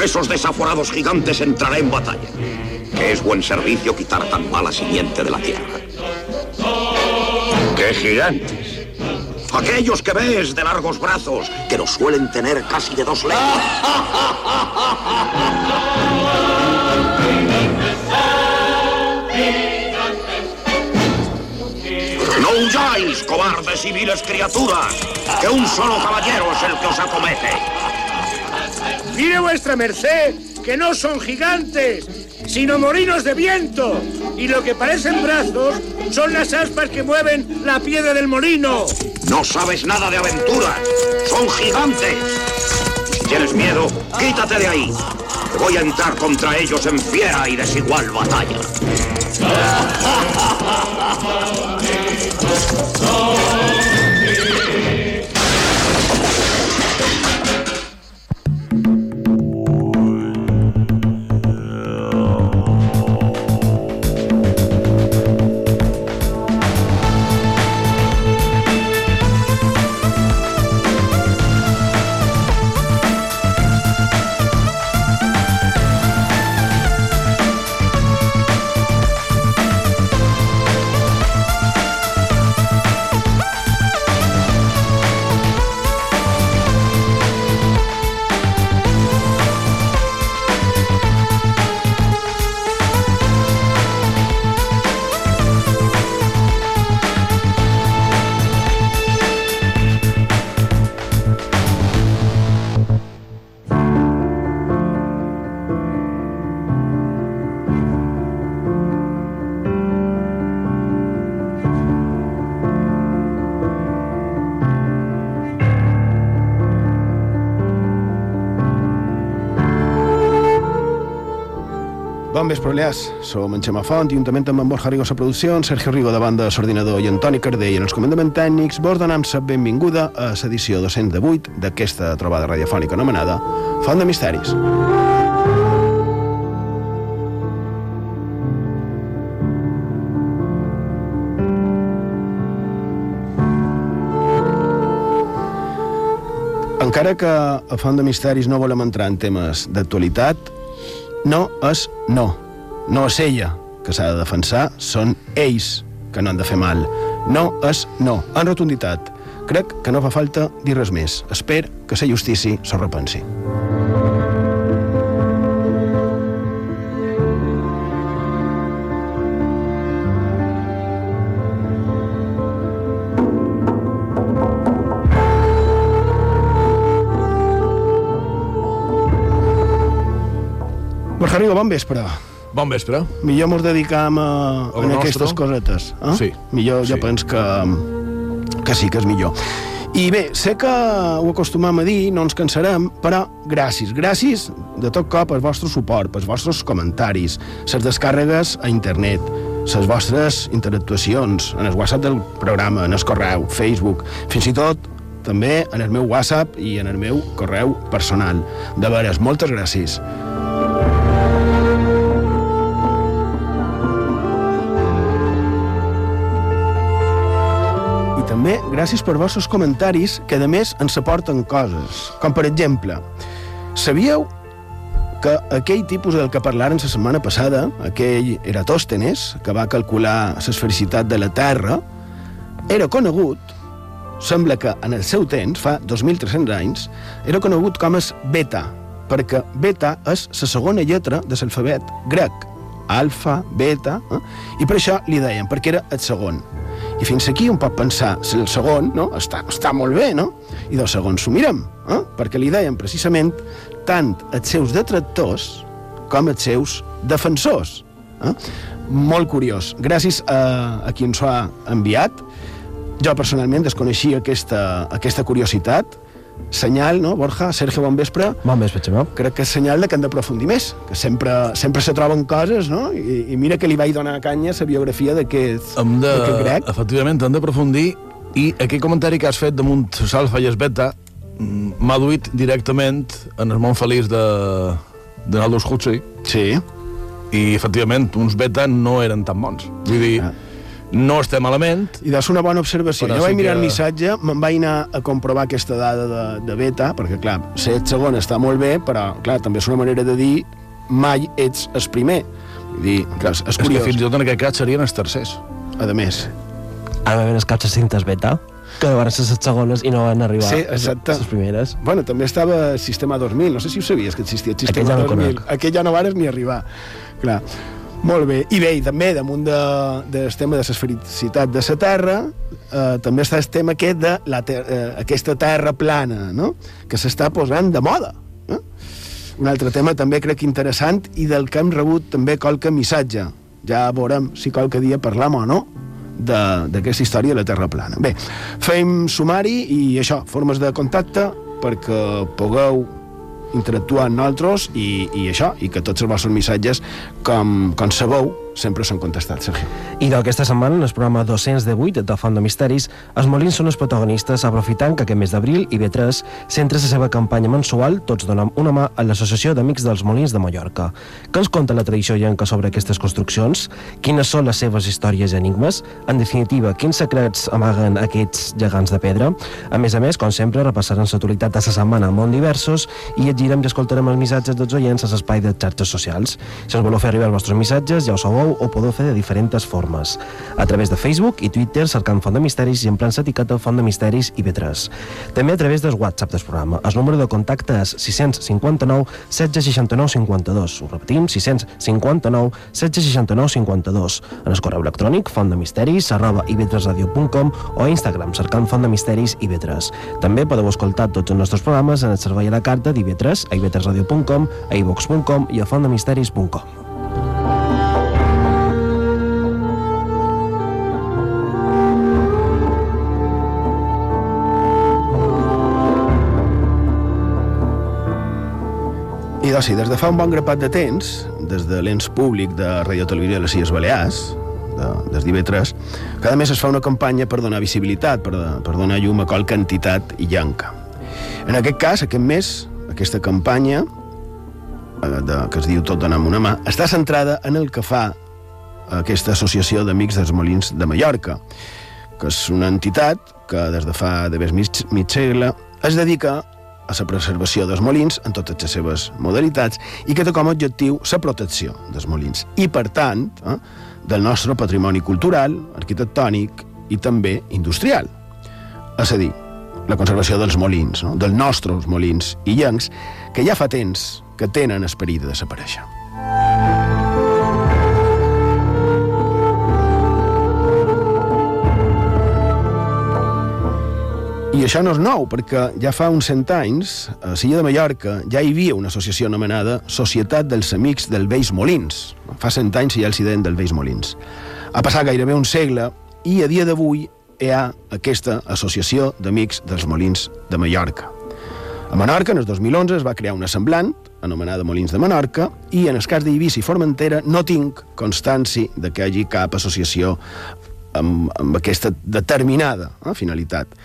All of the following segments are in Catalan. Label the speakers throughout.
Speaker 1: Esos desaforados gigantes entrará en batalla. Que es buen servicio quitar tan mala simiente de la tierra.
Speaker 2: ¿Qué gigantes?
Speaker 1: Aquellos que ves de largos brazos, que los suelen tener casi de dos leguas. No huyáis, cobardes y viles criaturas, que un solo caballero es el que os acomete.
Speaker 3: Mire vuestra merced que no son gigantes, sino morinos de viento. Y lo que parecen brazos son las aspas que mueven la piedra del molino.
Speaker 1: No sabes nada de aventuras. Son gigantes. Si tienes miedo, quítate de ahí. Voy a entrar contra ellos en fiera y desigual batalla.
Speaker 4: Bon vespre, Oleàs. Som en Xema Font, juntament amb en Borja Rigo a producció, en Sergio Rigo de banda l'ordinador i Antoni Cardell en els comandaments tècnics, vos donem la benvinguda a l'edició 208 d'aquesta trobada radiofònica anomenada Font de Misteris. Encara que a Font de Misteris no volem entrar en temes d'actualitat, no és no. No és ella que s'ha de defensar, són ells que no han de fer mal. No és no, en rotunditat. Crec que no fa falta dir res més. Espero que la justícia s'ho bon vespre.
Speaker 5: Bon vespre.
Speaker 4: Millor mos dedicam a,
Speaker 5: A
Speaker 4: aquestes cosetes. Eh?
Speaker 5: Sí.
Speaker 4: Millor, jo
Speaker 5: Sí.
Speaker 4: penso que, que sí que és millor. I bé, sé que ho acostumam a dir, no ens cansarem, però gràcies, gràcies de tot cop al vostre suport, pels vostres comentaris, les descàrregues a internet, les vostres interactuacions en el WhatsApp del programa, en el correu, Facebook, fins i tot també en el meu WhatsApp i en el meu correu personal. De veres, moltes gràcies. També gràcies per vostres comentaris que a més ens aporten coses, com per exemple, sabíeu que aquell tipus del que parlàrem la setmana passada, aquell Eratòstenes, que va calcular l'esfericitat de la Terra, era conegut, sembla que en el seu temps, fa 2.300 anys, era conegut com es beta, perquè beta és la segona lletra de l'alfabet grec, alfa, beta, eh? i per això li deien, perquè era el segon. I fins aquí un pot pensar, si el segon no? està, està molt bé, no? I del segon s'ho mirem, eh? perquè li deien precisament tant els seus detractors com els seus defensors. Eh? Molt curiós. Gràcies a, a qui ens ho ha enviat. Jo personalment desconeixia aquesta, aquesta curiositat. Senyal, no, Borja? Sergio, bon vespre.
Speaker 6: Bon vespre, Xema.
Speaker 4: Crec que és senyal de que hem d'aprofundir més, que sempre, sempre se troben coses, no? I, I mira que li vaig donar canya la biografia d'aquest grec.
Speaker 5: efectivament, hem d'aprofundir i aquell comentari que has fet damunt l'alfa i el beta mm, m'ha duit directament en el món feliç de, de Aldous Huxley
Speaker 4: Sí.
Speaker 5: i, efectivament, uns beta no eren tan bons. Vull dir,
Speaker 4: Ah.
Speaker 5: No estem malament.
Speaker 4: I és una bona observació.
Speaker 5: Però
Speaker 4: jo vaig mirar
Speaker 5: que-
Speaker 4: el missatge, me'n vaig anar a comprovar aquesta dada de, de beta, perquè, clar, ser el segon està molt bé, però, clar, també és una manera de dir mai ets el primer. Vull dir, clar, és, és
Speaker 5: És que
Speaker 4: curiós.
Speaker 5: fins i tot en aquest cas serien els tercers.
Speaker 4: A més.
Speaker 2: Ara va haver les capses cintes beta, que van ser les segones i no van arribar
Speaker 4: Sí, exacte.
Speaker 2: les primeres.
Speaker 4: Bueno, també estava el sistema 2000, no sé si ho sabies que existia el sistema
Speaker 2: Aquell ja no
Speaker 4: 2000.
Speaker 2: conec.
Speaker 4: Aquell ja no vares ni arribar. Clar. Molt bé. I bé, i també damunt de, del tema de l'esfericitat de la Terra, eh, també està el tema aquest de la ter eh, aquesta terra plana, no? que s'està posant de moda. Eh? Un altre tema també crec interessant i del que hem rebut també qualque missatge. Ja veurem si qualque dia parlam o no de- d'aquesta història de la Terra plana. Bé, fem sumari i això, formes de contacte perquè pugueu interactuar amb nosaltres i, i això, i que tots els vostres missatges, com, com sabeu, sempre són contestats, Sergio.
Speaker 2: I d'aquesta setmana, en el programa 208 de Font de Misteris, els Molins són els protagonistes aprofitant que aquest mes d'abril IB3 centra la seva campanya mensual Tots donem una mà a l'Associació d'Amics dels Molins de Mallorca. Què ens conta la tradició llenca sobre aquestes construccions? Quines són les seves històries i enigmes? En definitiva, quins secrets amaguen aquests gegants de pedra? A més a més, com sempre, repassaran l'actualitat de la setmana molt diversos i llegirem i escoltarem els missatges dels oients a l'espai de xarxes socials. Si ens voleu fer arribar els vostres missatges, ja ho sabeu, ho podeu fer de diferents formes. A través de Facebook i Twitter cercant Font de Misteris i emplant l'etiqueta Font de Misteris i B3. També a través del WhatsApp del programa. El número de contacte és 659 1669 52. Ho repetim, 659 1669 52. En el correu electrònic fontdemisteris arroba ib3radio.com o a Instagram cercant Font de Misteris i B3. També podeu escoltar tots els nostres programes en el servei a la carta d'IB3 a ib3radio.com, a ivox.com i a fontdemisteris.com.
Speaker 4: I doncs sí, des de fa un bon grapat de temps, des de l'ens públic de Radio Televisió de les Illes Balears, de, des d'IV3, cada mes es fa una campanya per donar visibilitat, per, per donar llum a qualque entitat llanca. En aquest cas, aquest mes, aquesta campanya, eh, de, que es diu Tot donar una mà, està centrada en el que fa aquesta associació d'amics dels Molins de Mallorca, que és una entitat que des de fa de més mig, mig segle es dedica a la preservació dels molins en totes les seves modalitats i que té com a objectiu la protecció dels molins i, per tant, eh, del nostre patrimoni cultural, arquitectònic i també industrial. És a dir, la conservació dels molins, no? dels nostres molins i llencs, que ja fa temps que tenen esperit de desaparèixer. I això no és nou, perquè ja fa uns cent anys, a Silla de Mallorca, ja hi havia una associació anomenada Societat dels Amics del Vells Molins. Fa cent anys hi ha el incident del Vells Molins. Ha passat gairebé un segle i a dia d'avui hi ha aquesta Associació d'Amics dels Molins de Mallorca. A Menorca, en el 2011, es va crear una semblant, anomenada Molins de Menorca, i en el cas d'Eivissa i Formentera no tinc constància de que hi hagi cap associació amb, amb aquesta determinada eh, finalitat.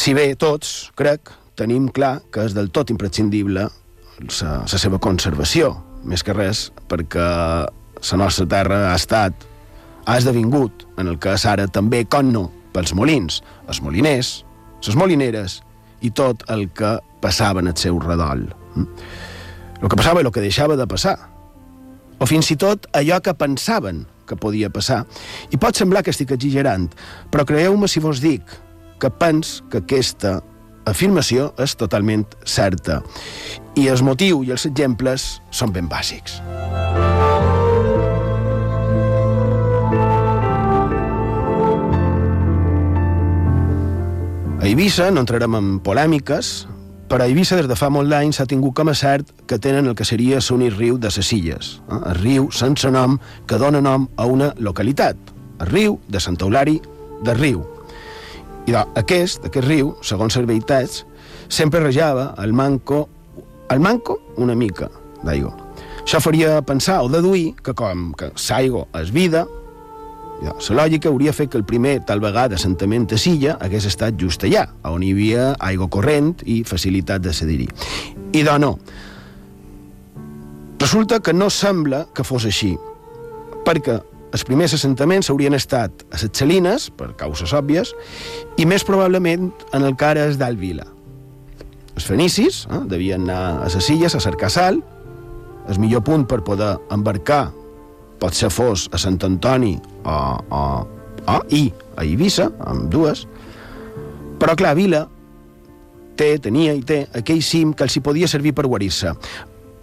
Speaker 4: Si bé tots, crec, tenim clar que és del tot imprescindible la, seva conservació, més que res perquè la nostra terra ha estat, ha esdevingut en el que és ara també, com no, pels molins, els moliners, les molineres i tot el que passava en el seu redol. El que passava i el que deixava de passar. O fins i tot allò que pensaven que podia passar. I pot semblar que estic exagerant, però creieu-me si vos dic que pens que aquesta afirmació és totalment certa. I el motiu i els exemples són ben bàsics. A Eivissa no entrarem en polèmiques, però a Eivissa des de fa molt d'anys s'ha tingut com a cert que tenen el que seria l'únic riu de ses illes, eh? el riu sense nom que dona nom a una localitat, el riu de Sant Eulari de Riu. I aquest, aquest riu, segons les veritats, sempre rejava el manco, el manco una mica d'aigua. Això faria pensar o deduir que com que l'aigua és vida, ja, la lògica hauria fet que el primer, tal vegada, assentament a Silla hagués estat just allà, on hi havia aigua corrent i facilitat de cedir-hi. I doncs no. Resulta que no sembla que fos així, perquè els primers assentaments haurien estat a les Salines, per causes òbvies, i més probablement en el que és d'Alvila. Els fenicis eh, devien anar a les illes a cercar sal, el millor punt per poder embarcar pot ser fos a Sant Antoni o, o, o i a Eivissa, amb dues, però clar, Vila té, tenia i té aquell cim que els hi podia servir per guarir-se.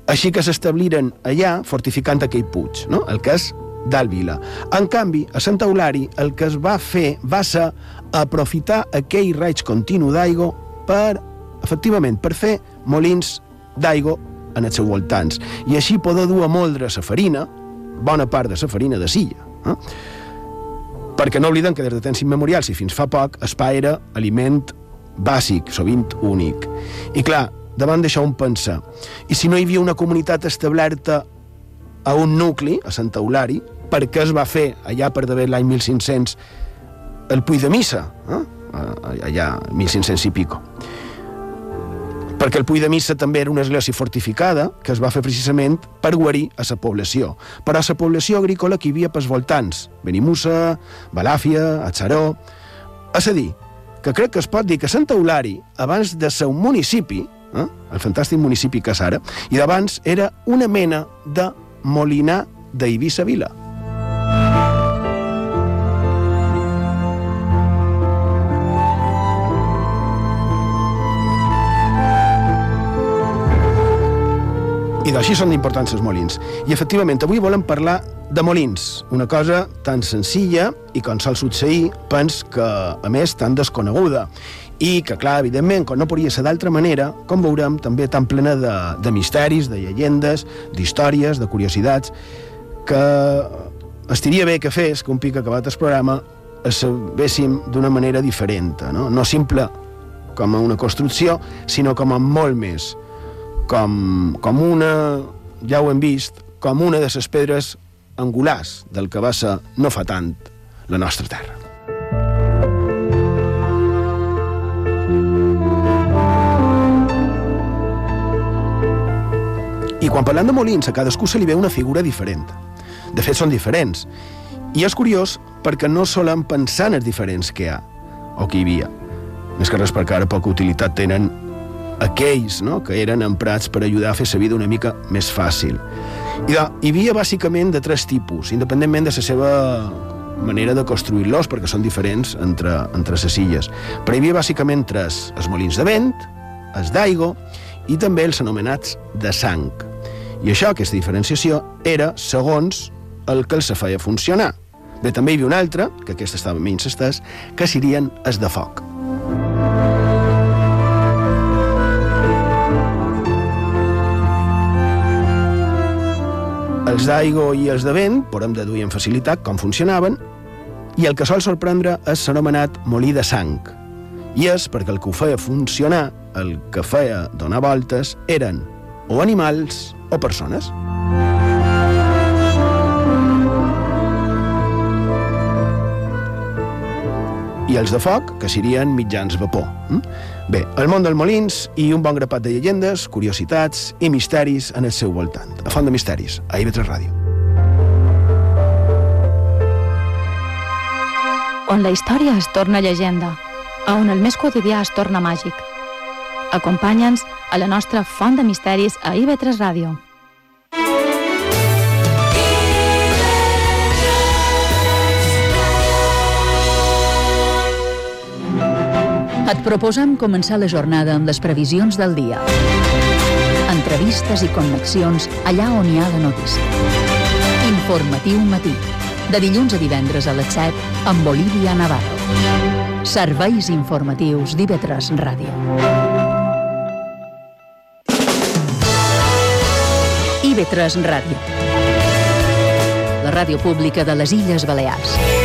Speaker 4: Així que s'establiren allà fortificant aquell puig, no? el que és d'Alvila. En canvi, a Sant Eulari el que es va fer va ser aprofitar aquell raig continu d'aigua per, efectivament, per fer molins d'aigua en els seus voltants i així poder dur a moldre la farina, bona part de la farina de silla. Eh? Perquè no obliden que des de temps immemorials i fins fa poc el pa era aliment bàsic, sovint únic. I clar, davant d'això un pensa, i si no hi havia una comunitat establerta a un nucli, a Sant Eulari, per què es va fer allà per d'haver l'any 1500 el Puig de Missa, eh? allà 1500 i pico. Perquè el Puig de Missa també era una església fortificada que es va fer precisament per guarir a la població, però a la població agrícola que hi havia pels voltants, Benimussa, Balàfia, Atzaró... És a dir, que crec que es pot dir que Sant Eulari, abans de ser un municipi, eh, el fantàstic municipi que és ara, i d'abans era una mena de molinar d'Eivissa Vila. I d'així són importants els molins. I efectivament, avui volem parlar de molins, una cosa tan senzilla i com sol succeir, pens que, a més, tan desconeguda i que, clar, evidentment, com no podria ser d'altra manera, com veurem, també tan plena de, de misteris, de llegendes, d'històries, de curiositats, que estiria bé que fes, que un pic acabat el programa, es sabéssim d'una manera diferent, no? no simple com a una construcció, sinó com a molt més com, com una, ja ho hem vist, com una de les pedres angulars del que va ser no fa tant la nostra terra. I quan parlem de molins, a cadascú se li ve una figura diferent. De fet, són diferents. I és curiós perquè no solem pensar en els diferents que hi ha, o que hi havia. Més que res perquè ara poca utilitat tenen aquells no? que eren emprats per ajudar a fer la vida una mica més fàcil. I de, hi havia bàsicament de tres tipus, independentment de la seva manera de construir-los, perquè són diferents entre, entre les illes. Però hi havia bàsicament tres, els molins de vent, els d'aigua i també els anomenats de sang. I això, aquesta diferenciació, era segons el que els feia funcionar. Bé, també hi havia un altre, que aquest estava menys estès, que serien els de foc. Els d'aigua i els de vent podem deduir amb facilitat com funcionaven i el que sol sorprendre és s'anomenat molí de sang. I és perquè el que ho feia funcionar, el que feia donar voltes, eren o animals o persones. I els de foc, que serien mitjans vapor. Hm? Bé, el món dels molins i un bon grapat de llegendes, curiositats i misteris en el seu voltant. A Font de Misteris, a IB3 Ràdio.
Speaker 6: On la història es torna llegenda, a on el més quotidià es torna màgic. Acompanya'ns a la nostra Font de Misteris a IB3 Ràdio.
Speaker 7: Et proposem començar la jornada amb les previsions del dia. Entrevistes i connexions allà on hi ha la notícia. Informatiu matí. De dilluns a divendres a les 7 amb Bolívia Navarro. Serveis informatius d'IV3 Ràdio. IB3 Ràdio. La ràdio pública de les Illes Balears.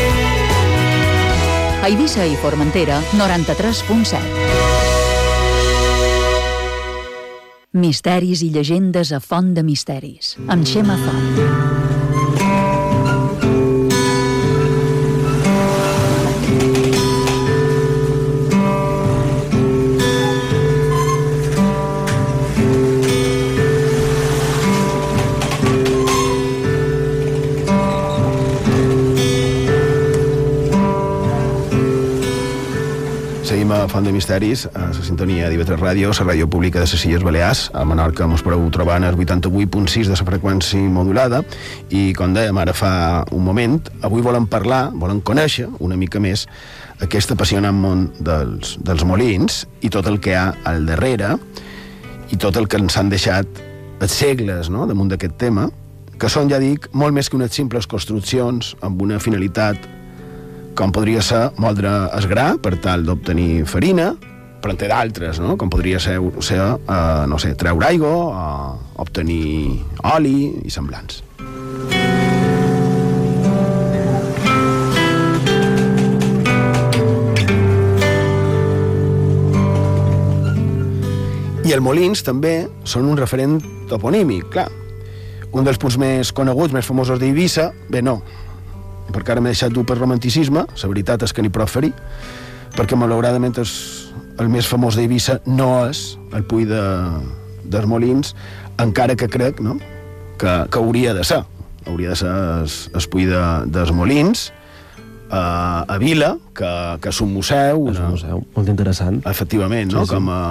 Speaker 7: A Eivissa i Formentera, 93.7. Misteris i llegendes a Font de Misteris, amb Xema Font.
Speaker 4: Font de Misteris, a la sintonia d'IV3 Ràdio, la ràdio pública de les Illes Balears. A Menorca mos podeu trobar en el 88.6 de la freqüència modulada i, com dèiem ara fa un moment, avui volem parlar, volem conèixer una mica més aquest apassionant món dels, dels molins i tot el que hi ha al darrere i tot el que ens han deixat els segles no?, damunt d'aquest tema, que són, ja dic, molt més que unes simples construccions amb una finalitat com podria ser moldre es gra per tal d'obtenir farina, però en té d'altres, no? com podria ser, ser uh, no sé, treure aigua, uh, obtenir oli i semblants. I els molins també són un referent toponímic, clar. Un dels punts més coneguts, més famosos d'Eivissa, bé, no, perquè ara m'he deixat dur per romanticisme, la veritat és que n'hi prou ferir, perquè malauradament és, el més famós d'Eivissa no és el Puy de, dels Molins, encara que crec no? que, que hauria de ser. Hauria de ser el, el Puy de, dels Molins, a, a Vila, que, que és un museu.
Speaker 2: És un museu, molt interessant.
Speaker 4: Efectivament, no? Sí, sí. Com a,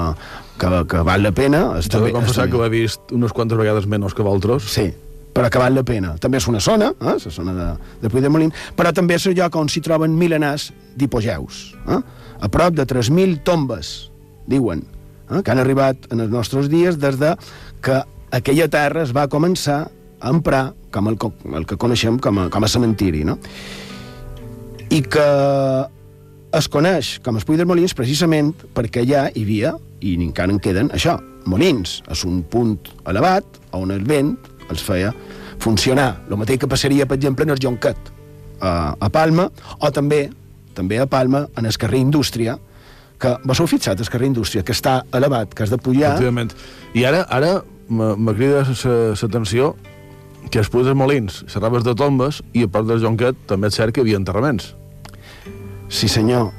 Speaker 4: que, que val la pena.
Speaker 5: Jo he de confessar que ho he vist unes quantes vegades menys que vosaltres.
Speaker 4: Sí, que val la pena. També és una zona, eh, la zona de, de Puig de Molin, però també és el lloc on s'hi troben milenars d'hipogeus. Eh? A prop de 3.000 tombes, diuen, eh, que han arribat en els nostres dies des de que aquella terra es va començar a emprar com el, el que coneixem com a, com a cementiri, no? I que es coneix com es Puig dels Molins precisament perquè allà hi havia, i encara en queden, això, molins. És un punt elevat on el vent els feia funcionar. El mateix que passaria, per exemple, en el Jonquet, a, a Palma, o també també a Palma, en el carrer Indústria, que vos heu fixat, el carrer Indústria, que està elevat, que has de pujar...
Speaker 5: Efectivament. I ara ara me crida l'atenció que es dels molins, serraves de tombes, i a part del Jonquet també és cert que hi havia enterraments.
Speaker 4: Sí, senyor.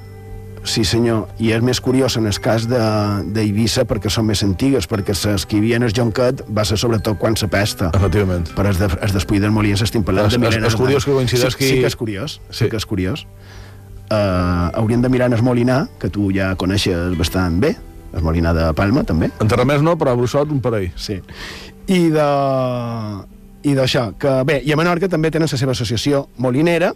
Speaker 4: Sí, senyor. I és més curiós en el cas d'Eivissa perquè són més antigues, perquè les que hi havia en el Jonquet va ser sobretot quan se pesta.
Speaker 5: Efectivament.
Speaker 4: Per es, de, es despuï del molí estem parlant es, de
Speaker 5: mil·lenars. És curiós que coincideix
Speaker 4: sí, Sí que és curiós. Sí, sí que és curiós. Uh, hauríem de mirar en el Molinar, que tu ja coneixes bastant bé, el Molinar de Palma, també.
Speaker 5: Enterraments no, però a Brussot un parell.
Speaker 4: Sí. I de... I d'això, que bé, i a Menorca també tenen la seva associació molinera,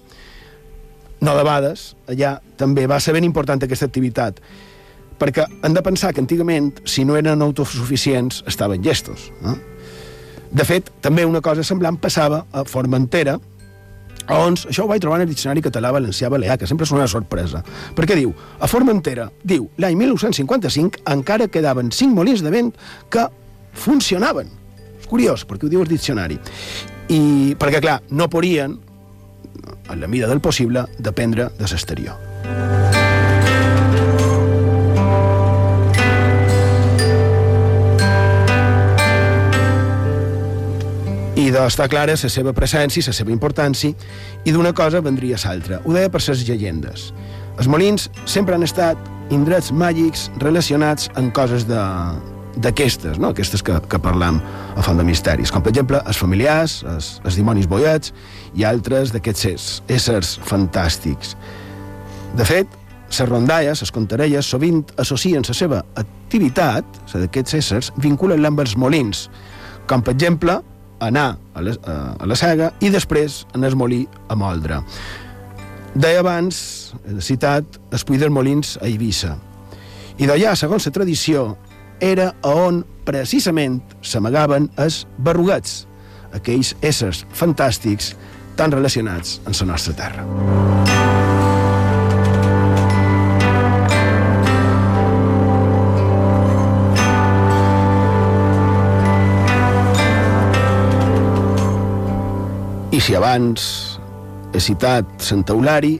Speaker 4: no debades, allà també va ser ben important aquesta activitat, perquè han de pensar que antigament, si no eren autosuficients, estaven llestos. Eh? De fet, també una cosa semblant passava a Formentera, on, això ho vaig trobar en el diccionari català valencià balear, que sempre és una sorpresa. Perquè diu, a Formentera, diu, l'any 1955 encara quedaven cinc molins de vent que funcionaven. És curiós, perquè ho diu el diccionari. I perquè, clar, no podien en la mida del possible, dependre de l'exterior. i de està clara la seva presència, la seva importància, i d'una cosa vendria l'altra. Ho deia per les llegendes. Els molins sempre han estat indrets màgics relacionats amb coses de, d'aquestes, no? aquestes que, que parlam a Font de Misteris, com per exemple els familiars, els, els dimonis boiats i altres d'aquests éssers fantàstics. De fet, les rondalles, les contarelles, sovint associen la seva activitat, la d'aquests éssers, vinculen-la amb els molins, com per exemple anar a la, a la cega i després anar al molí a moldre. Deia abans, citat, es dels molins a Eivissa. I d'allà, segons la tradició, era on precisament s'amagaven els berrugats, aquells éssers fantàstics tan relacionats amb la nostra terra. I si abans he citat Sant Eulari,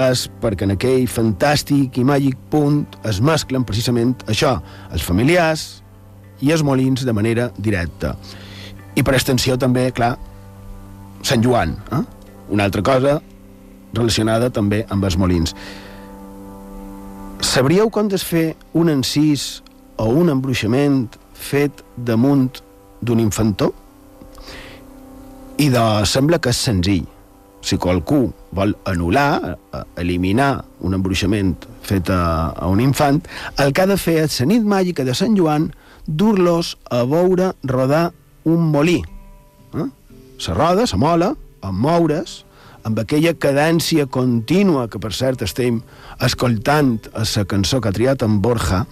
Speaker 4: és perquè en aquell fantàstic i màgic punt es mesclen precisament això, els familiars i els molins de manera directa. I per extensió també, clar, Sant Joan, eh? una altra cosa relacionada també amb els molins. Sabríeu com desfer un encís o un embruixament fet damunt d'un infantó? I de, sembla que és senzill. Si qualcú vol anul·lar, eh, eliminar un embruixament fet a, a un infant, el que ha de fer és la nit màgica de Sant Joan dur-los a veure rodar un molí. Eh? Se roda, se mola, amb moure's, amb aquella cadència contínua que, per cert, estem escoltant a la cançó que ha triat en Borja,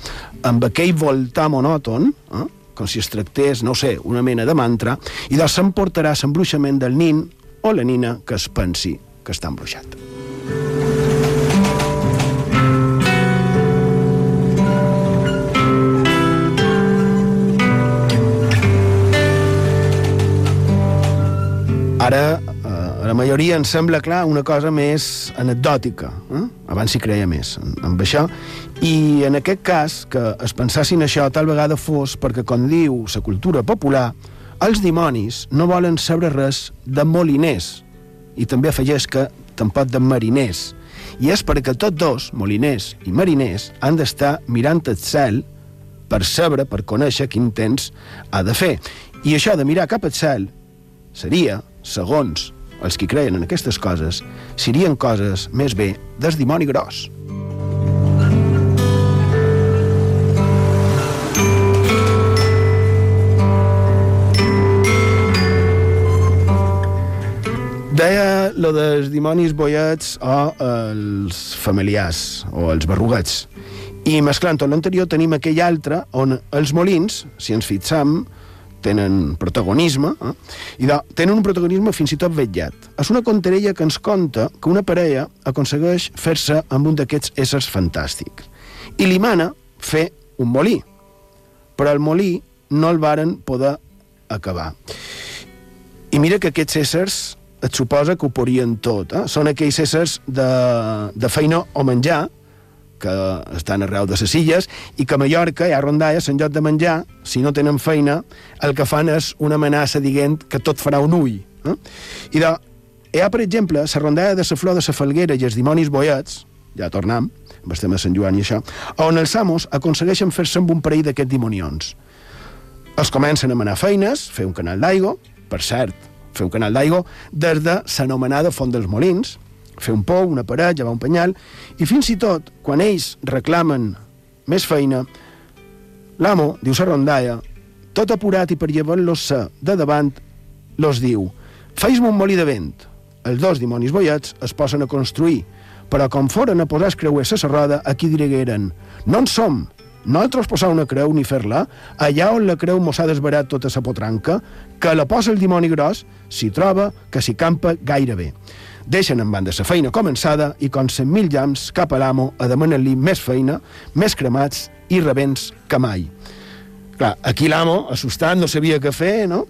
Speaker 4: amb aquell voltar monòton, eh? com si es tractés, no sé, una mena de mantra, i doncs s'emportarà l'embruixament del nin o la nina que es pensi que està embruixat. Ara, eh, a la majoria ens sembla clar una cosa més anecdòtica. Eh? Abans s'hi creia més amb això. I en aquest cas, que es pensassin això tal vegada fos perquè, com diu la cultura popular, els dimonis no volen saber res de moliners. I també afegeix que tampoc de mariners. I és perquè tots dos, moliners i mariners, han d'estar mirant el cel per saber, per conèixer quin temps ha de fer. I això de mirar cap al cel seria, segons els que creien en aquestes coses, serien coses més bé del dimoni gros. Deia lo dels dimonis boiets o els familiars, o els berruguets. I mesclant tot l'anterior tenim aquell altre on els molins, si ens fixam, tenen protagonisme, eh? i de, tenen un protagonisme fins i tot vetllat. És una conterella que ens conta que una parella aconsegueix fer-se amb un d'aquests éssers fantàstics. I li mana fer un molí, però el molí no el varen poder acabar. I mira que aquests éssers et suposa que ho podrien tot. Eh? Són aquells éssers de, de feina o menjar, que estan arreu de les illes, i que a Mallorca i a Rondalla, en lloc de menjar, si no tenen feina, el que fan és una amenaça dient que tot farà un ull. Eh? I de, hi ha, per exemple, la rondalla de la flor de la falguera i els dimonis boiats, ja el tema de Sant Joan i això, on els amos aconsegueixen fer-se amb un parell d'aquests dimonions. Els comencen a manar feines, fer un canal d'aigua, per cert, fer un canal d'aigua, des de l'anomenada Font dels Molins, fer un pou, una paret, llevar un penyal, i fins i tot, quan ells reclamen més feina, l'amo, diu la rondalla, tot apurat i per llevar-los de davant, los diu, feis-me un molí de vent. Els dos dimonis boiats es posen a construir, però com foren a posar els creuers a la roda, aquí digueren, no en som, nosaltres posar una creu ni fer-la, allà on la creu mos ha desbarat tota sa potranca, que la posa el dimoni gros, s'hi troba que s'hi campa gairebé. Deixen en banda sa feina començada i com cent mil llams cap a l'amo a demanar-li més feina, més cremats i rebents que mai. Clar, aquí l'amo, assustat, no sabia què fer, no?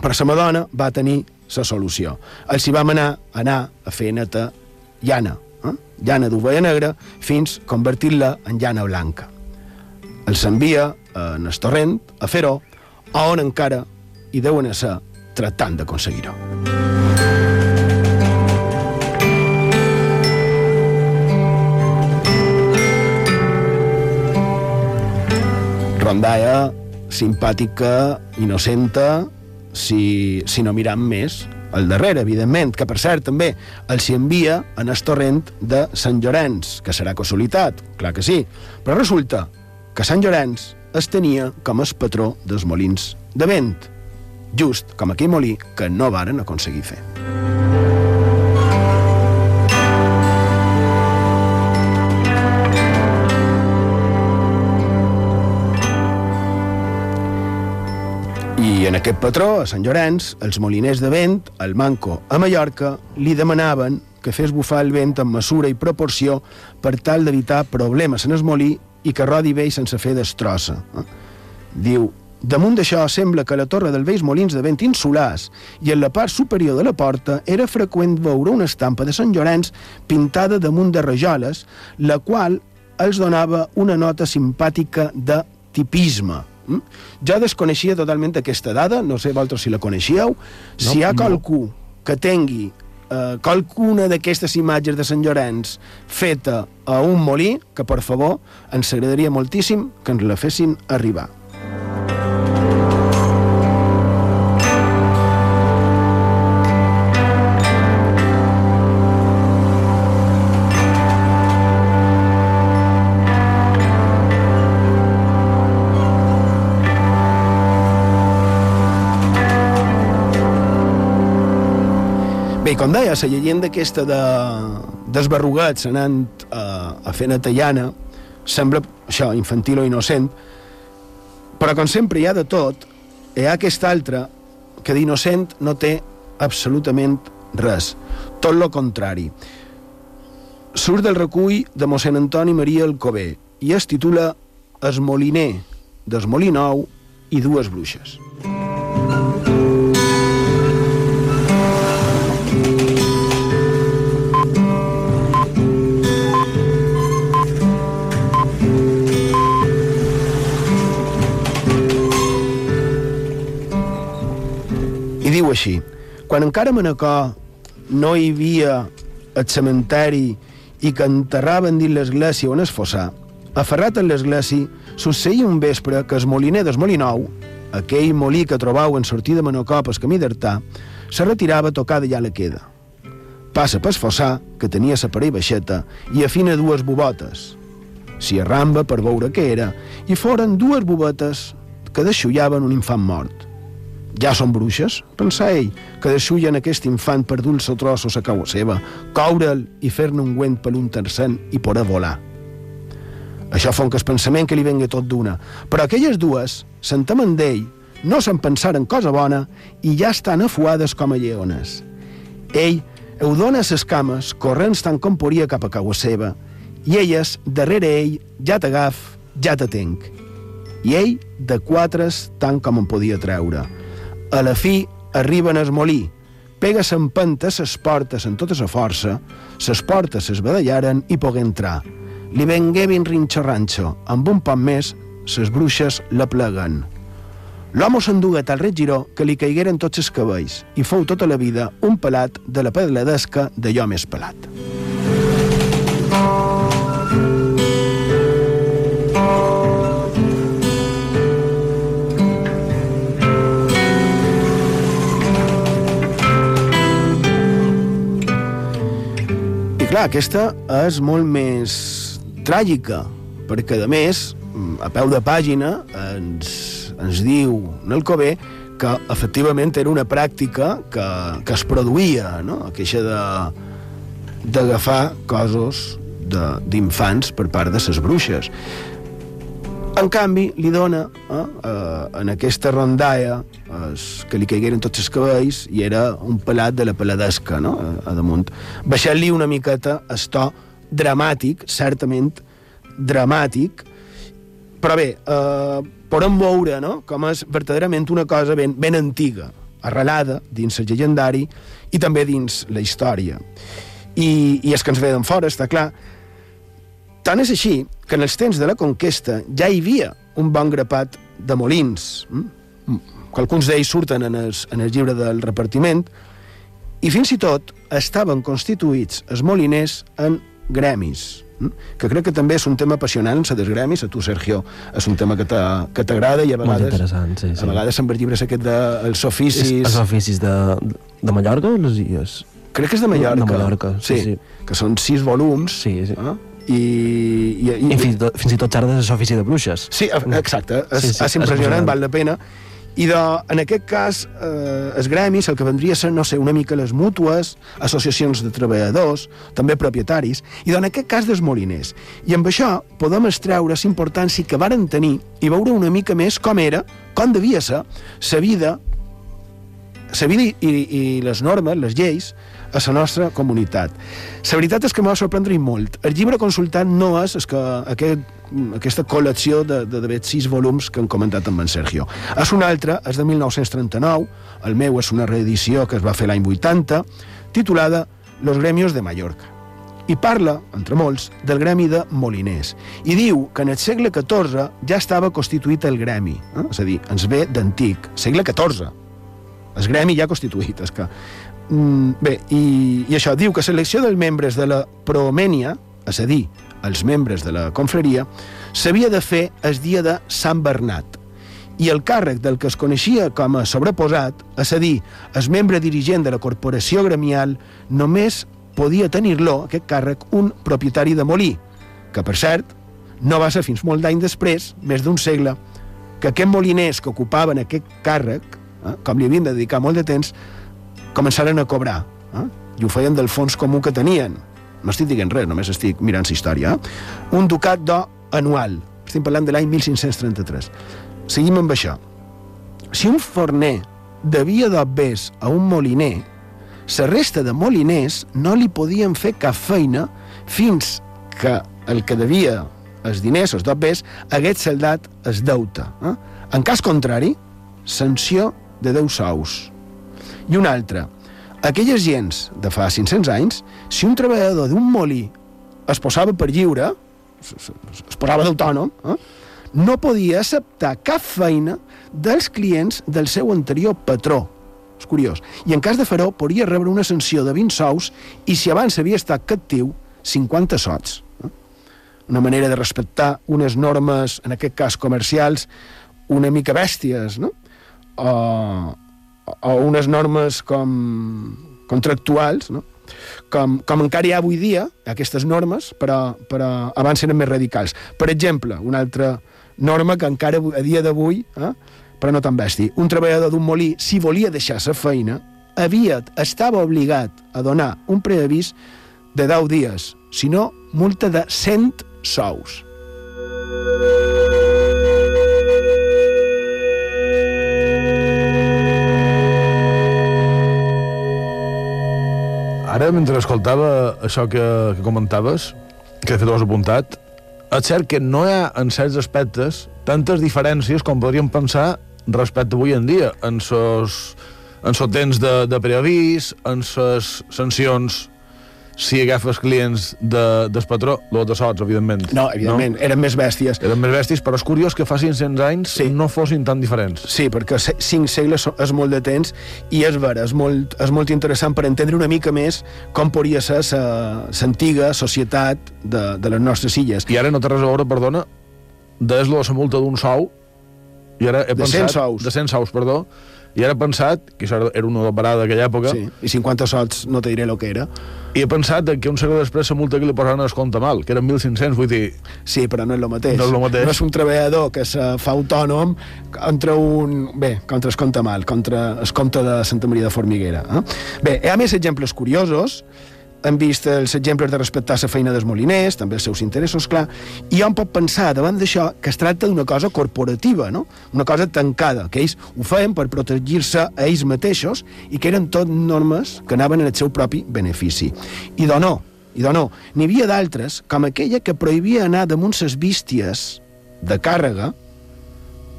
Speaker 4: Però sa madona va tenir sa solució. Els hi vam anar, anar a fer neta llana, eh? llana d'ovella negra, fins convertir-la en llana blanca els envia en el torrent a fer-ho, on encara hi deuen ser tractant d'aconseguir-ho. Rondalla, simpàtica, innocenta, si, si no miram més al darrere, evidentment, que per cert també els envia en el torrent de Sant Llorenç, que serà casualitat, clar que sí, però resulta que Sant Llorenç es tenia com el patró dels molins de vent, just com aquell molí que no varen aconseguir fer. I en aquest patró, a Sant Llorenç, els moliners de vent, el Manco a Mallorca, li demanaven que fes bufar el vent amb mesura i proporció per tal d'evitar problemes en el molí i que rodi bé sense fer destrossa. Diu, damunt d'això sembla que la torre del vells molins de vent insulars i en la part superior de la porta era freqüent veure una estampa de Sant Llorenç pintada damunt de rajoles, la qual els donava una nota simpàtica de tipisme. Mm? Jo desconeixia totalment aquesta dada, no sé vosaltres si la coneixíeu. No, si hi ha qualcú que tingui eh, qualcuna d'aquestes imatges de Sant Llorenç feta a un molí, que per favor ens agradaria moltíssim que ens la fessin arribar. Com deia, la llegenda aquesta de, desbarrugats anant a, a fer netallana sembla, això, infantil o innocent, però com sempre hi ha de tot, hi ha aquesta altra que d'innocent no té absolutament res, tot lo contrari. Surt del recull de mossèn Antoni Maria Alcobé i es titula Es moliner des Molinou i dues bruixes. Així, quan encara a Manacor no hi havia el cementeri i que enterraven dins l'església on es fossà, aferrat a l'església, succeïa un vespre que el moliner del Molinou, aquell molí que trobau en sortir de Manacor pel camí d'Artà, se retirava a tocar d'allà la queda. Passa pel fossar, que tenia sa parell baixeta, i afina dues bobotes. S'hi arramba per veure què era, i foren dues bobetes que deixullaven un infant mort. Ja són bruixes, pensà ell, que deixullen aquest infant per dulce trossos a cau seva, coure'l i fer-ne un guent per un tercent i poder volar. Això fa que el pensament que li venga tot d'una. Però aquelles dues, s'entemen d'ell, no se'n pensaren cosa bona i ja estan afuades com a lleones. Ell ho dona ses cames, corrents tant com podia cap a cau seva, i elles, darrere ell, ja t'agaf, ja te tenc. I ell, de quatres, tant com en podia treure. A la fi, arriben al molí, pega s'empenta ses portes en tota sa força, ses portes es badallaren i pogué entrar. Li vengué ben rinxo-ranxo, amb un poc més, ses bruixes la pleguen. L'home s'endugué tal regiró que li caigueren tots els cabells i fou tota la vida un pelat de la pedladesca d'allò més pelat. Clar, aquesta és molt més tràgica, perquè a més, a peu de pàgina, ens, ens diu Nalcobé que efectivament era una pràctica que, que es produïa, no? Aquesta de d'agafar coses d'infants per part de ses bruixes. En canvi, li dona eh, eh, en aquesta rondalla es, que li caigueren tots els cabells i era un pelat de la peladesca, no?, a, a damunt. Baixant-li una miqueta el to dramàtic, certament dramàtic, però bé, eh, podem veure no? com és verdaderament una cosa ben, ben antiga, arrelada dins el llegendari i també dins la història. I, i és que ens ve d'en fora, està clar. Tant és així que en els temps de la conquesta ja hi havia un bon grapat de molins, mm? que alguns d'ells surten en el, en el llibre del repartiment, i fins i tot estaven constituïts els moliners en gremis, mm? que crec que també és un tema apassionant, la dels gremis, a tu, Sergio, és un tema que t'agrada i a vegades...
Speaker 2: Molt interessant, sí, sí.
Speaker 4: A vegades en els llibres aquest dels oficis...
Speaker 2: És, els oficis de, de Mallorca, les illes?
Speaker 4: Crec que és de Mallorca.
Speaker 2: De Mallorca, sí, sí.
Speaker 4: sí. Que són sis volums.
Speaker 2: Sí, sí.
Speaker 4: Eh? I, i, i,
Speaker 2: I fins, i tot, fins i tot xerdes de l'ofici de bruixes.
Speaker 4: Sí, exacte. És,
Speaker 2: Sí, sí,
Speaker 4: és impressionant,
Speaker 2: és
Speaker 4: val la pena. I de, en aquest cas, eh, els gremis, el que vendria a ser, no sé, una mica les mútues, associacions de treballadors, també propietaris, i en aquest cas dels moliners. I amb això podem extreure la importància que varen tenir i veure una mica més com era, com devia ser, la vida, la vida i, i les normes, les lleis, a la nostra comunitat. La veritat és que m'ha sorprendre molt. El llibre consultat no és, és que aquest, aquesta col·lecció de, de, de sis volums que han comentat amb en Sergio. És un altre, és de 1939, el meu és una reedició que es va fer l'any 80, titulada Los gremios de Mallorca. I parla, entre molts, del gremi de moliners. I diu que en el segle XIV ja estava constituït el gremi. Eh? És a dir, ens ve d'antic, segle XIV. El gremi ja constituït, és que Mm, bé, i, i això, diu que selecció dels membres de la Promènia, és a dir, els membres de la confraria, s'havia de fer el dia de Sant Bernat. I el càrrec del que es coneixia com a sobreposat, és a dir, el membre dirigent de la corporació gremial, només podia tenir-lo, aquest càrrec, un propietari de molí, que, per cert, no va ser fins molt d'any després, més d'un segle, que aquests moliners que ocupaven aquest càrrec, eh, com li havien de dedicar molt de temps, començaren a cobrar. eh? i ho feien del fons comú que tenien. No estic dient res, només estic mirant la història. Eh? Un ducat d'or anual. Estem parlant de l'any 1533. Seguim amb això. Si un forner devia d'obvers a un moliner, la resta de moliners no li podien fer cap feina fins que el que devia els diners, els dobbers, hagués saldat el deute. Eh? En cas contrari, sanció de 10 sous. I una altra, aquelles gens de fa 500 anys, si un treballador d'un molí es posava per lliure, es, posava d'autònom, eh? no podia acceptar cap feina dels clients del seu anterior patró. És curiós. I en cas de faró, podria rebre una sanció de 20 sous i si abans havia estat captiu, 50 sots. Eh? Una manera de respectar unes normes, en aquest cas comercials, una mica bèsties, no? O, o unes normes com contractuals, no? com, com encara hi ha avui dia, aquestes normes, però, però abans eren més radicals. Per exemple, una altra norma que encara a dia d'avui, eh, però no tan bèstia, un treballador d'un molí, si volia deixar la feina, havia, estava obligat a donar un preavís de 10 dies, si no, multa de 100 sous.
Speaker 5: Ara, mentre escoltava això que, que comentaves, que de fet ho has apuntat, és cert que no hi ha, en certs aspectes, tantes diferències com podríem pensar respecte avui en dia, en sos, en temps de, de preavís, en ses sancions si agafes clients de, del patró, los de sots, evidentment.
Speaker 4: No, evidentment, no? eren més bèsties.
Speaker 5: Eren més bèsties, però és curiós que fa 500 anys sí. no fossin tan diferents.
Speaker 4: Sí, perquè cinc segles és molt de temps i és vera, és molt, és molt interessant per entendre una mica més com podria ser l'antiga societat de, de les nostres illes.
Speaker 5: I ara no té res a veure, perdona, des la multa d'un sou, i ara he
Speaker 4: de
Speaker 5: pensat...
Speaker 4: 100 sous.
Speaker 5: De 100 sous, perdó. I ara he pensat, que això era una parada d'aquella època...
Speaker 4: Sí, i 50 sots no te diré el que era.
Speaker 5: I he pensat que un segle després la multa que li posaven es compta mal, que eren 1.500, vull dir...
Speaker 4: Sí, però no és el mateix.
Speaker 5: No és el mateix.
Speaker 4: No és un treballador que se fa autònom contra un... Bé, contra es compta mal, contra es compte de Santa Maria de Formiguera. Eh? Bé, hi ha més exemples curiosos hem vist els exemples de respectar la feina dels moliners, també els seus interessos, clar, i hom pot pensar davant d'això que es tracta d'una cosa corporativa, no? una cosa tancada, que ells ho feien per protegir-se a ells mateixos i que eren tot normes que anaven en el seu propi benefici. I de no, i de no, n'hi havia d'altres, com aquella que prohibia anar damunt ses bísties de càrrega,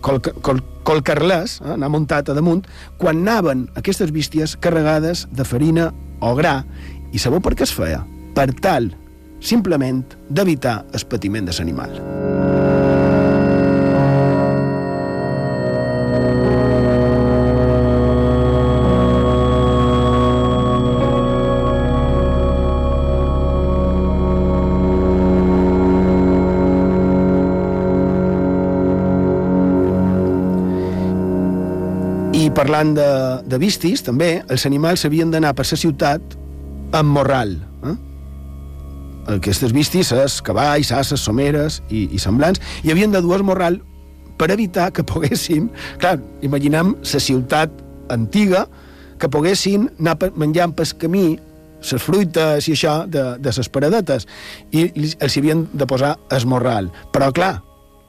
Speaker 4: col, col, col carlès, eh, anar muntat a damunt, quan anaven aquestes bísties carregades de farina o gra i sabeu per què es feia? Per tal, simplement, d'evitar el patiment de l'animal. Parlant de, de vistis, també, els animals havien d'anar per la ciutat amb morral. Eh? Aquestes vistis, és cavalls, asses, someres i, i semblants, i havien de dur morral per evitar que poguessin... Clar, imaginem la ciutat antiga, que poguessin anar menjant pel camí les fruites i això de, de les paradetes i els hi havien de posar esmorral. Però, clar,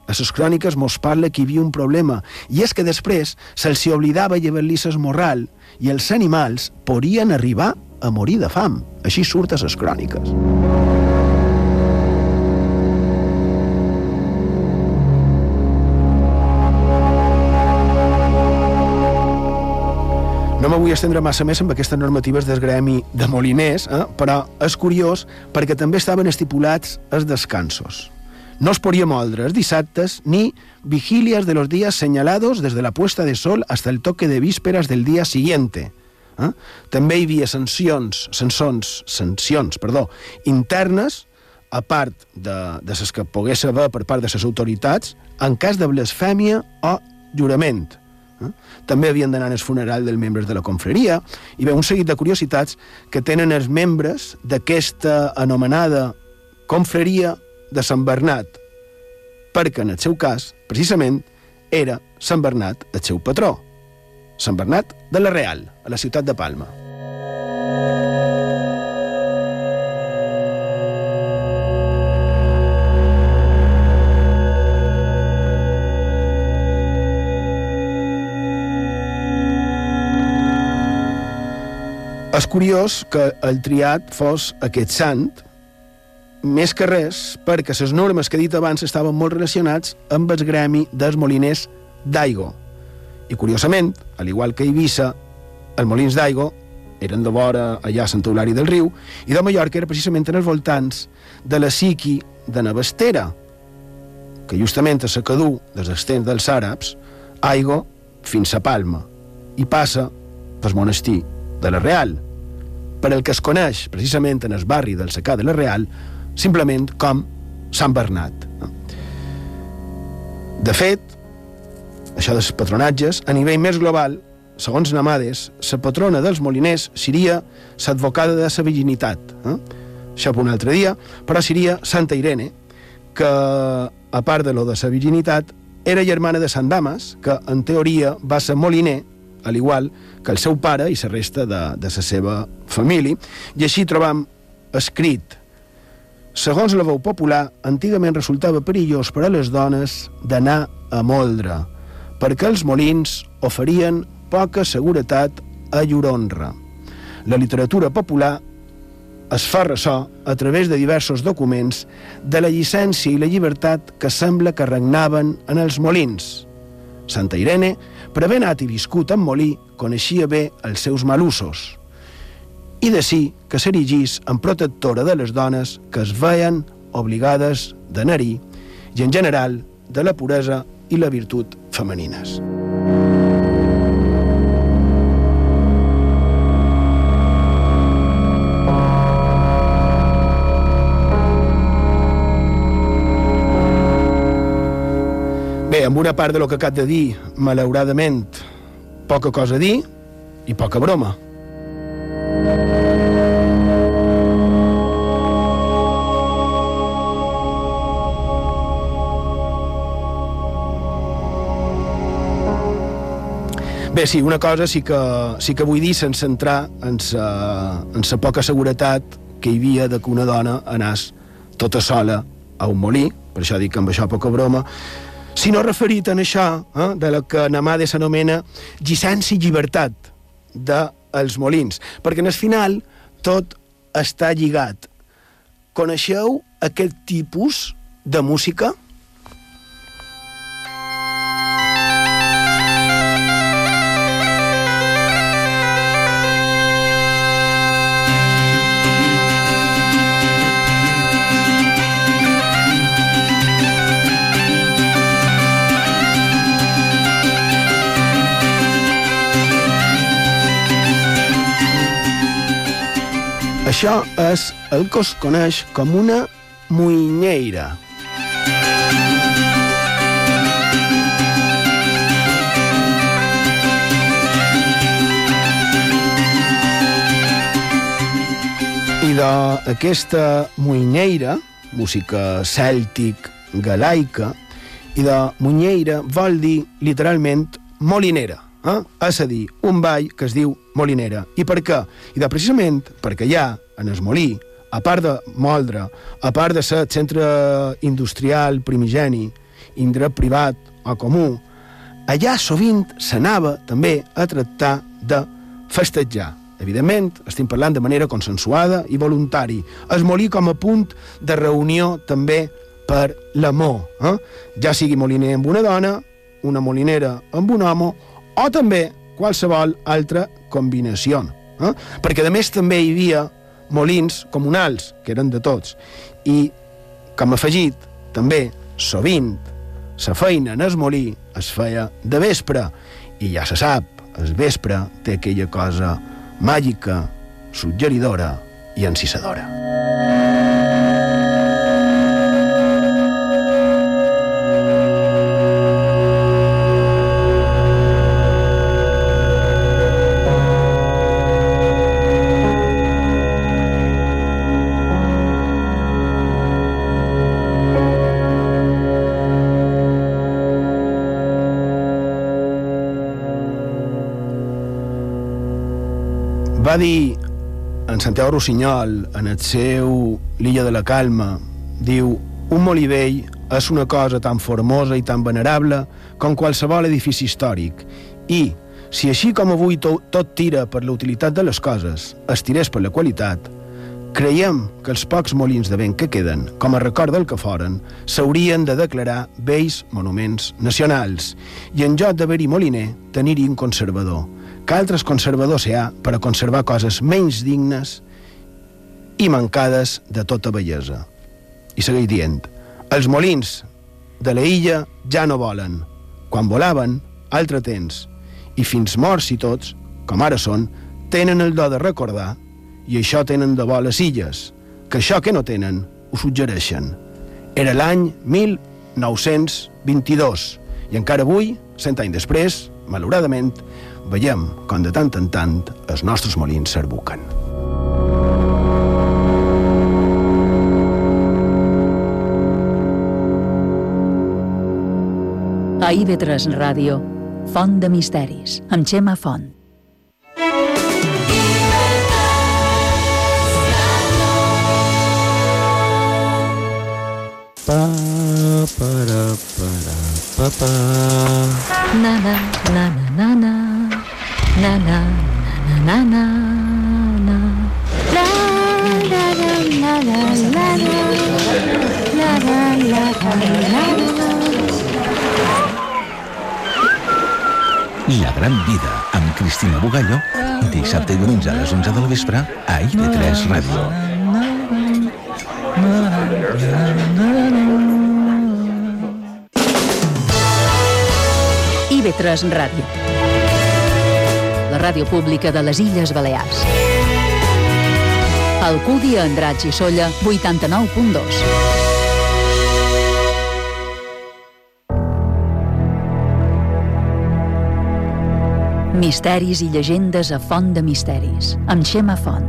Speaker 4: a les cròniques mos parla que hi havia un problema i és que després se'ls oblidava llevar-li l'esmorral i els animals podien arribar a morir de fam. Així surt a les cròniques. No me vull estendre massa més amb aquestes normatives del gremi de moliners, eh? però és curiós perquè també estaven estipulats els descansos. No es podía moldre els dissabtes ni vigilias de los días señalados desde la puesta de sol hasta el toque de vísperas del día siguiente. Eh? També hi havia sancions, sancions, sancions perdó, internes, a part de, de les que pogués haver per part de les autoritats, en cas de blasfèmia o jurament. Eh? També havien d'anar al funeral dels membres de la confraria, i bé, un seguit de curiositats que tenen els membres d'aquesta anomenada confraria de Sant Bernat, perquè en el seu cas, precisament, era Sant Bernat el seu patró. Sant Bernat de la Real, a la ciutat de Palma. És curiós que el triat fos aquest sant, més que res perquè les normes que he dit abans estaven molt relacionats amb el gremi dels moliners d'Aigo, i curiosament, al igual que Eivissa, els molins d'Aigo eren de vora allà a Sant Eulari del Riu, i de Mallorca era precisament en els voltants de la Siqui de Navestera, que justament la cadú dels extents dels àrabs, Aigo fins a Palma, i passa pel monestir de la Real, per el que es coneix precisament en el barri del Secà de la Real simplement com Sant Bernat. De fet, això dels patronatges, a nivell més global, segons Namades, la patrona dels moliners seria l'advocada de la virginitat. Eh? Això per un altre dia, però seria Santa Irene, que, a part de lo de la virginitat, era germana de Sant Damas, que en teoria va ser moliner, al igual que el seu pare i la resta de, de la seva família, i així trobam escrit Segons la veu popular, antigament resultava perillós per a les dones d'anar a moldre, perquè els molins oferien poca seguretat a llur honra. La literatura popular es fa ressò a través de diversos documents de la llicència i la llibertat que sembla que regnaven en els molins. Santa Irene, anat i viscut en molí, coneixia bé els seus malusos i de sí que s'erigís en protectora de les dones que es veien obligades d'anar-hi i, en general, de la puresa i la virtut femenines. Bé, amb una part de lo que acab de dir, malauradament, poca cosa a dir i poca broma. Bé, sí, una cosa sí que, sí que vull dir sense entrar en sa, en sa poca seguretat que hi havia de que una dona anés tota sola a un molí, per això dic que amb això poca broma, sinó referit en això, eh, de la que Namade s'anomena llicència i llibertat dels molins, perquè en el final tot està lligat. Coneixeu aquest tipus de música? Això és el que es coneix com una muinyeira. I d'aquesta muinyeira, música cèltic, galaica, i de munyeira vol dir literalment molinera eh? és a dir, un ball que es diu molinera. I per què? I de precisament perquè allà, en el molí, a part de moldre, a part de ser centre industrial primigeni, indret privat o comú, allà sovint s'anava també a tractar de festejar. Evidentment, estem parlant de manera consensuada i voluntari. Es molí com a punt de reunió també per l'amor. Eh? Ja sigui moliner amb una dona, una molinera amb un home o també qualsevol altra combinació. Eh? Perquè, a més, també hi havia molins comunals, que eren de tots, i, com afegit, també, sovint, la feina en el molí es feia de vespre, i ja se sap, el vespre té aquella cosa màgica, suggeridora i encisadora. Dir en Santiago Rossinyol, en el seu L'illa de la calma, diu un molí vell és una cosa tan formosa i tan venerable com qualsevol edifici històric. I, Si així com avui to tot tira per la utilitat de les coses, es tirés per la qualitat, creiem que els pocs molins de vent que queden, com a record del que foren, s'haurien de declarar vells monuments nacionals. I en lloc d'haver-hi moliner, tenir-hi un conservador, que altres conservadors hi ha per a conservar coses menys dignes i mancades de tota bellesa. I segueix dient, els molins de la illa ja no volen. Quan volaven, altre temps, i fins morts i tots, com ara són, tenen el do de recordar i això tenen de bo les illes, que això que no tenen ho suggereixen. Era l'any 1922 i encara avui, cent anys després, malauradament, veiem com de tant en tant els nostres molins s'arbuquen.
Speaker 7: A IB3 Ràdio, Font de Misteris, amb Xema Font.
Speaker 2: Pa, para, para, pa, pa.
Speaker 6: Na na na na na na na na na na na na La la la la la la la la la la la la
Speaker 8: La gran vida amb Cristina Bugallo dissabte i diumenge a les 11 del vespre a IB3 Ràdio.
Speaker 7: IB3 Ràdio. Ràdio pública de les Illes Balears. Alcúdia, Andratx i Solla, 89.2. Misteris i llegendes a Font de Misteris, amb Xema Font.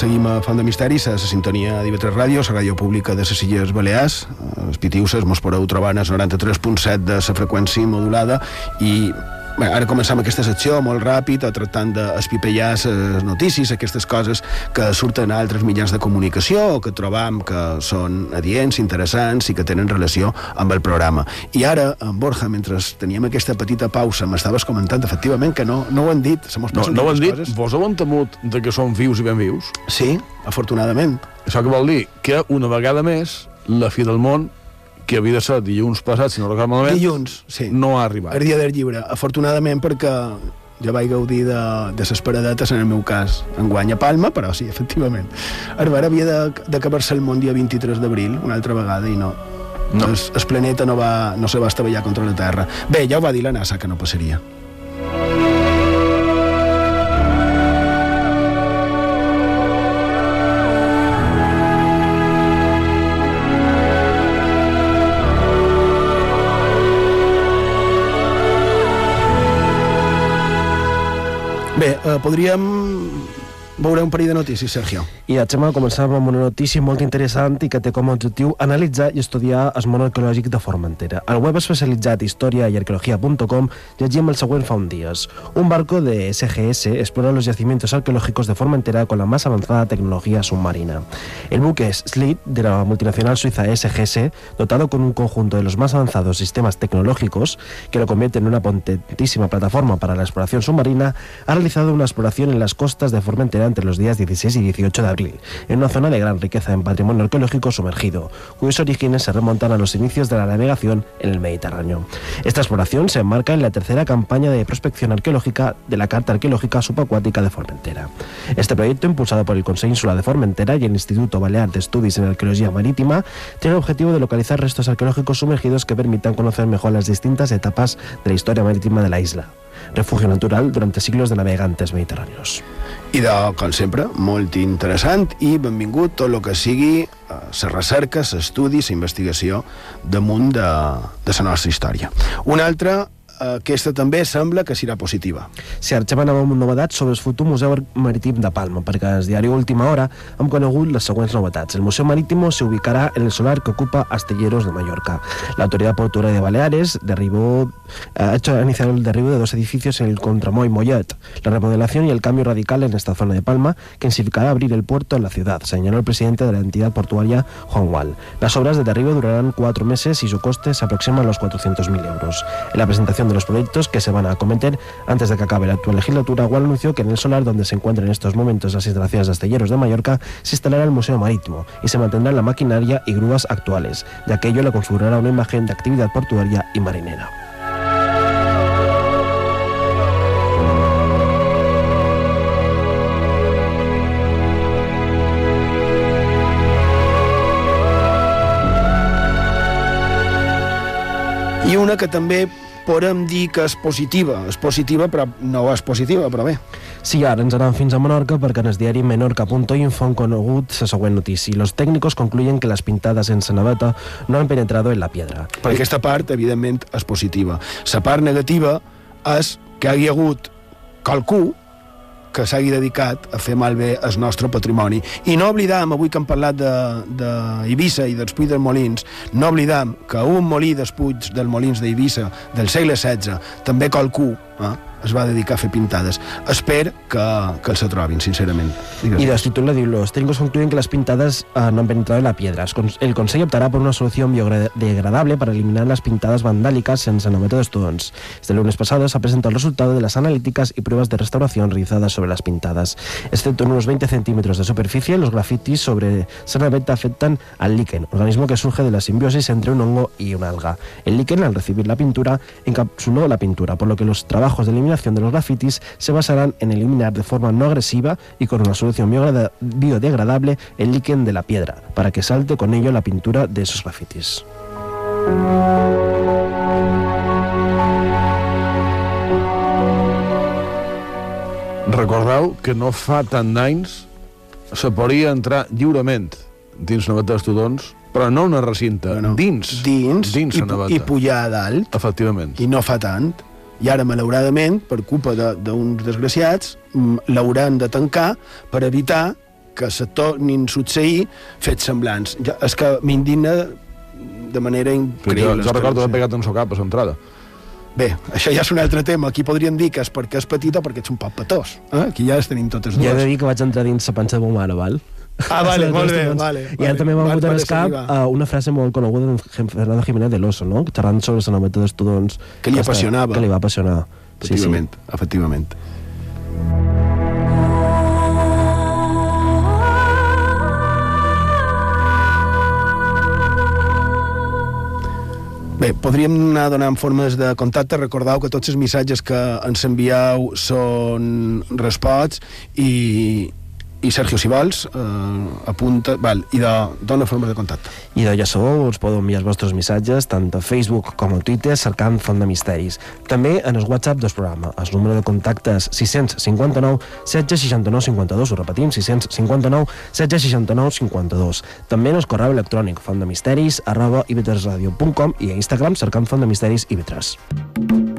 Speaker 4: Seguim a Font de Misteris, a la sintonia d'IV3 Ràdio, la ràdio pública de les Illes Balears. Els pitiuses mos podeu trobar el 93.7 de la freqüència modulada i Bé, ara començam aquesta secció molt ràpid, tractant d'espipellar les notícies, aquestes coses que surten a altres mitjans de comunicació o que trobam que són adients, interessants i que tenen relació amb el programa. I ara, en Borja, mentre teníem aquesta petita pausa, m'estaves comentant efectivament que no, no ho han dit. Se
Speaker 5: No, no ho han dit?
Speaker 4: Coses.
Speaker 5: Vos heu entemut de que són vius i ben vius?
Speaker 4: Sí, afortunadament.
Speaker 5: Això que vol dir que una vegada més la fi del món, que havia de ser dilluns passat, si no recordo malament,
Speaker 4: Dilluns, sí.
Speaker 5: no ha arribat.
Speaker 4: El dia del llibre, afortunadament perquè jo vaig gaudir de, de ses paradetes, en el meu cas, en guanya Palma, però sí, efectivament. Arbara havia de- d'acabar-se el món dia 23 d'abril, una altra vegada, i no. no. El, el planeta no, va, no se va estavellar contra la Terra. Bé, ja ho va dir la NASA que no passaria. Bé, eh, podríem veure un parell de notícies, Sergio.
Speaker 2: I a Xema començàvem amb una notícia molt interessant i que té com a objectiu analitzar i estudiar el món arqueològic de Formentera. Al web especialitzat història i arqueologia.com llegim el següent fa un dies. Un barco de SGS explora los yacimientos arqueológicos de Formentera con la más avanzada tecnología submarina. El buque Slid de la multinacional suiza SGS, dotado con un conjunto de los más avanzados sistemas tecnológicos que lo convierten en una potentísima plataforma para la exploración submarina, ha realizado una exploración en las costas de Formentera entre los días 16 y 18 de abril, en una zona de gran riqueza en patrimonio arqueológico sumergido, cuyos orígenes se remontan a los inicios de la navegación en el Mediterráneo. Esta exploración se enmarca en la tercera campaña de prospección arqueológica de la Carta Arqueológica Subacuática de Formentera. Este proyecto, impulsado por el Consejo Insular de Formentera y el Instituto Balear de Estudios en Arqueología Marítima, tiene el objetivo de localizar restos arqueológicos sumergidos que permitan conocer mejor las distintas etapas de la historia marítima de la isla refugio natural durante siglos de navegantes mediterráneos.
Speaker 4: I de, com sempre, molt interessant i benvingut tot el que sigui la recerca, l'estudi, la investigació damunt de, de la nostra història. Un altre aquesta també sembla que serà positiva.
Speaker 2: Si arxivem amb novetats sobre el futur Museu Marítim de Palma, perquè el diari Última Hora hem conegut les següents novetats. El Museu Marítimo se ubicará en el solar que ocupa Astelleros de Mallorca. La Autoridad Portuaria de Baleares derribó, eh, ha hecho iniciar el derribo de dos edificios en el Contramoy Mollet. La remodelación y el cambio radical en esta zona de Palma que significará abrir el puerto en la ciudad, señaló el presidente de la entidad portuaria, Juan Wall. Las obras de derribo durarán cuatro meses y su coste se aproxima a los 400.000 euros. En la presentación de los proyectos que se van a acometer antes de que acabe la actual legislatura, Wall anunció que en el solar donde se encuentran en estos momentos las instalaciones de Astelleros de Mallorca se instalará el Museo Marítimo y se mantendrá la maquinaria y grúas actuales. De aquello le configurará una imagen de actividad portuaria y marinera.
Speaker 4: I una que també podem dir que és positiva. És positiva, però no és positiva, però bé.
Speaker 2: Sí, ara ens anem fins a Menorca perquè en el diari menorca.info han conegut la següent notícia. Los técnicos concluyen que las pintadas en Sanaveta no han penetrado en la piedra.
Speaker 4: Per aquesta part, evidentment, és positiva. La part negativa és que hi hagi hagut qualcú que s'hagi dedicat a fer malbé el nostre patrimoni. I no oblidam, avui que hem parlat d'Eivissa de, i dels Puig dels Molins, no oblidam que un molí dels Puig dels Molins d'Eivissa del segle XVI, també qualcú, eh, es va dedicar a fer pintades. Espero que, que els trobin, sincerament.
Speaker 2: Digues. Y de título digo, los técnicos concluyen que las pintadas uh, no han penetrado en la piedra. El Consejo optará por una solución biodegradable para eliminar las pintadas vandálicas en San de Estudons. Este lunes pasado se ha presentado el resultado de las analíticas y pruebas de restauración realizadas sobre las pintadas. Excepto en unos 20 centímetros de superficie, los grafitis sobre San afectan al líquen, organismo que surge de la simbiosis entre un hongo y una alga. El líquen, al recibir la pintura, encapsuló la pintura, por lo que los trabajos de eliminación de los grafitis se basarán en eliminar de forma no agresiva y con una solución biodegradable el líquen de la piedra, para que salte con ello la pintura de esos grafitis.
Speaker 5: Recordeu que no fa tant d'anys se podia entrar lliurement dins Navata d'Estudons, però no una recinta,
Speaker 4: Bueno,
Speaker 5: dins.
Speaker 4: dins,
Speaker 5: dins
Speaker 4: i, i pujar a dalt,
Speaker 5: Efectivament.
Speaker 4: i no fa tant. I ara, malauradament, per culpa de- d'uns desgraciats, mm, l'hauran de tancar per evitar que se tornin a succeir fets semblants. Ja, és que m'indigna de manera increïble.
Speaker 5: jo, jo recordo haver pegat en so cap a l'entrada.
Speaker 4: Bé, això ja és un altre tema. Aquí podríem dir que és perquè és petit o perquè ets un poc petós. Eh? Aquí ja les tenim totes dues.
Speaker 2: Ja he de dir que vaig entrar dins la panxa de ma mare, val?
Speaker 4: Ah, vale, molt bé, vale,
Speaker 2: I
Speaker 4: vale.
Speaker 2: ara també m'ha vingut a
Speaker 4: per
Speaker 2: l'escap
Speaker 4: arribar.
Speaker 2: uh, una frase molt coneguda d'en Fernando Jiménez de l'Oso, no? xerrant sobre la naveta d'estudons.
Speaker 4: Que li
Speaker 2: Hasta-
Speaker 4: apassionava.
Speaker 2: Que li va apassionar. Sí, sí.
Speaker 4: Efectivament, efectivament. Bé, podríem anar donant formes de contacte. Recordeu que tots els missatges que ens envieu són respots i, i Sergio, si vols, eh, apunta... Val, I de, dona formes de contacte.
Speaker 2: I de sabeu, us podeu enviar els vostres missatges tant a Facebook com a Twitter cercant Font de Misteris. També en el WhatsApp del programa. El número de contactes 659 769 52, ho repetim, 659 769 52. També en el correu electrònic fontdemisteris arroba ib3radio.com i a Instagram cercant Font de Misteris ib3.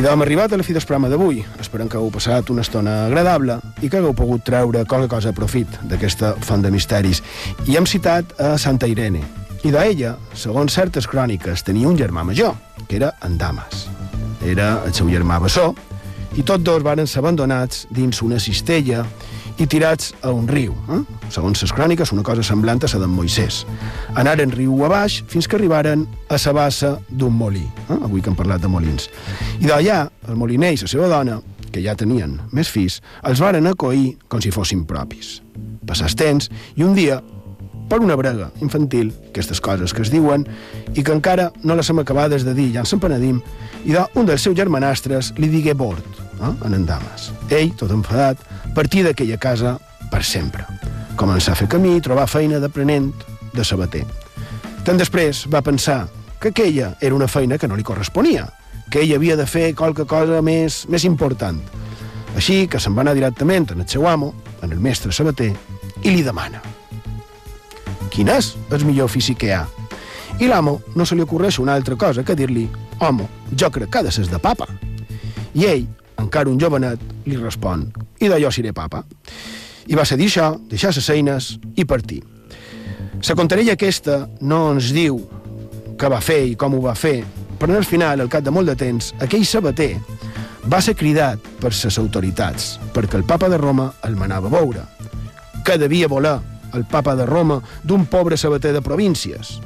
Speaker 4: I d'hom arribat a la fi del programa d'avui. Esperem que hagueu passat una estona agradable i que hagueu pogut treure qualque cosa a profit d'aquesta font de misteris. I hem citat a Santa Irene. I d'ella, segons certes cròniques, tenia un germà major, que era en Damas. Era el seu germà bessó, i tots dos varen ser abandonats dins una cistella i tirats a un riu. Eh? Segons les cròniques, una cosa semblant a la d'en Moisès. Anaren riu a baix fins que arribaren a la bassa d'un molí. Eh? Avui que hem parlat de molins. I d'allà, el moliner i la seva dona, que ja tenien més fills, els varen acollir com si fossin propis. Passar el temps, i un dia, per una brega infantil, aquestes coses que es diuen, i que encara no les hem acabades de dir, ja ens en penedim, i d'un dels seus germanastres li digué bord, eh, en en Damas. Ell, tot enfadat, partí d'aquella casa per sempre. Començar a fer camí, trobar feina d'aprenent de sabater. Tant després va pensar que aquella era una feina que no li corresponia, que ell havia de fer qualque cosa més, més important. Així que se'n va anar directament en el seu amo, en el mestre sabater, i li demana quin és el millor ofici que hi ha. I l'amo no se li ocorreix una altra cosa que dir-li home, jo crec que ha de ser de papa. I ell, encara un jovenet, li respon i d'allò seré papa. I va ser dir això, deixar les eines i partir. La contarella aquesta no ens diu què va fer i com ho va fer, però al final, al cap de molt de temps, aquell sabater va ser cridat per les autoritats, perquè el papa de Roma el manava a veure, que devia voler el papa de Roma d'un pobre sabater de províncies.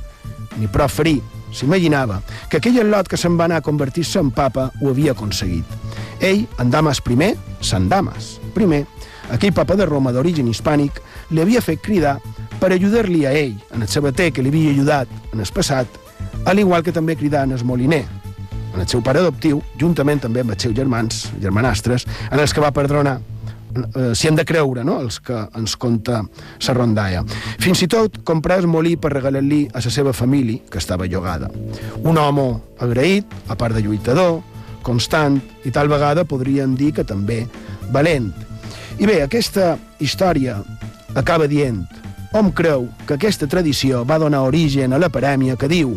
Speaker 4: Ni prou ferir, s'imaginava que aquell lot que se'n va anar a convertir-se en papa ho havia aconseguit. Ell, en Damas primer, Sant Damas primer, aquell papa de Roma d'origen hispànic, li havia fet cridar per ajudar-li a ell, en el sabater que li havia ajudat en el passat, al igual que també cridar en el moliner, en el seu pare adoptiu, juntament també amb els seus germans, germanastres, en els que va perdronar eh, si hem de creure, no?, els que ens conta la rondalla. Fins i tot comprar el molí per regalar-li a la seva família, que estava llogada. Un home agraït, a part de lluitador, constant, i tal vegada podríem dir que també valent. I bé, aquesta història acaba dient hom creu que aquesta tradició va donar origen a la parèmia que diu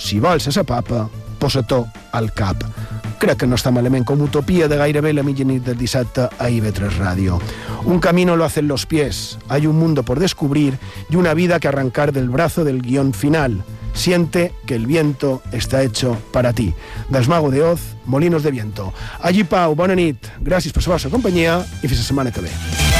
Speaker 4: si vols ser papa, posa-t'ho al cap. Crec que no està malament com utopia de gairebé la mitjanit del dissabte a IB3 Ràdio. Un camino lo hacen los pies, hay un mundo por descubrir y una vida que arrancar del brazo del guion final. Siente que el viento está hecho para ti. Desmago de Oz, Molinos de Viento. Allí Pau, bona nit, gràcies per la vostra companyia i fins la setmana que ve.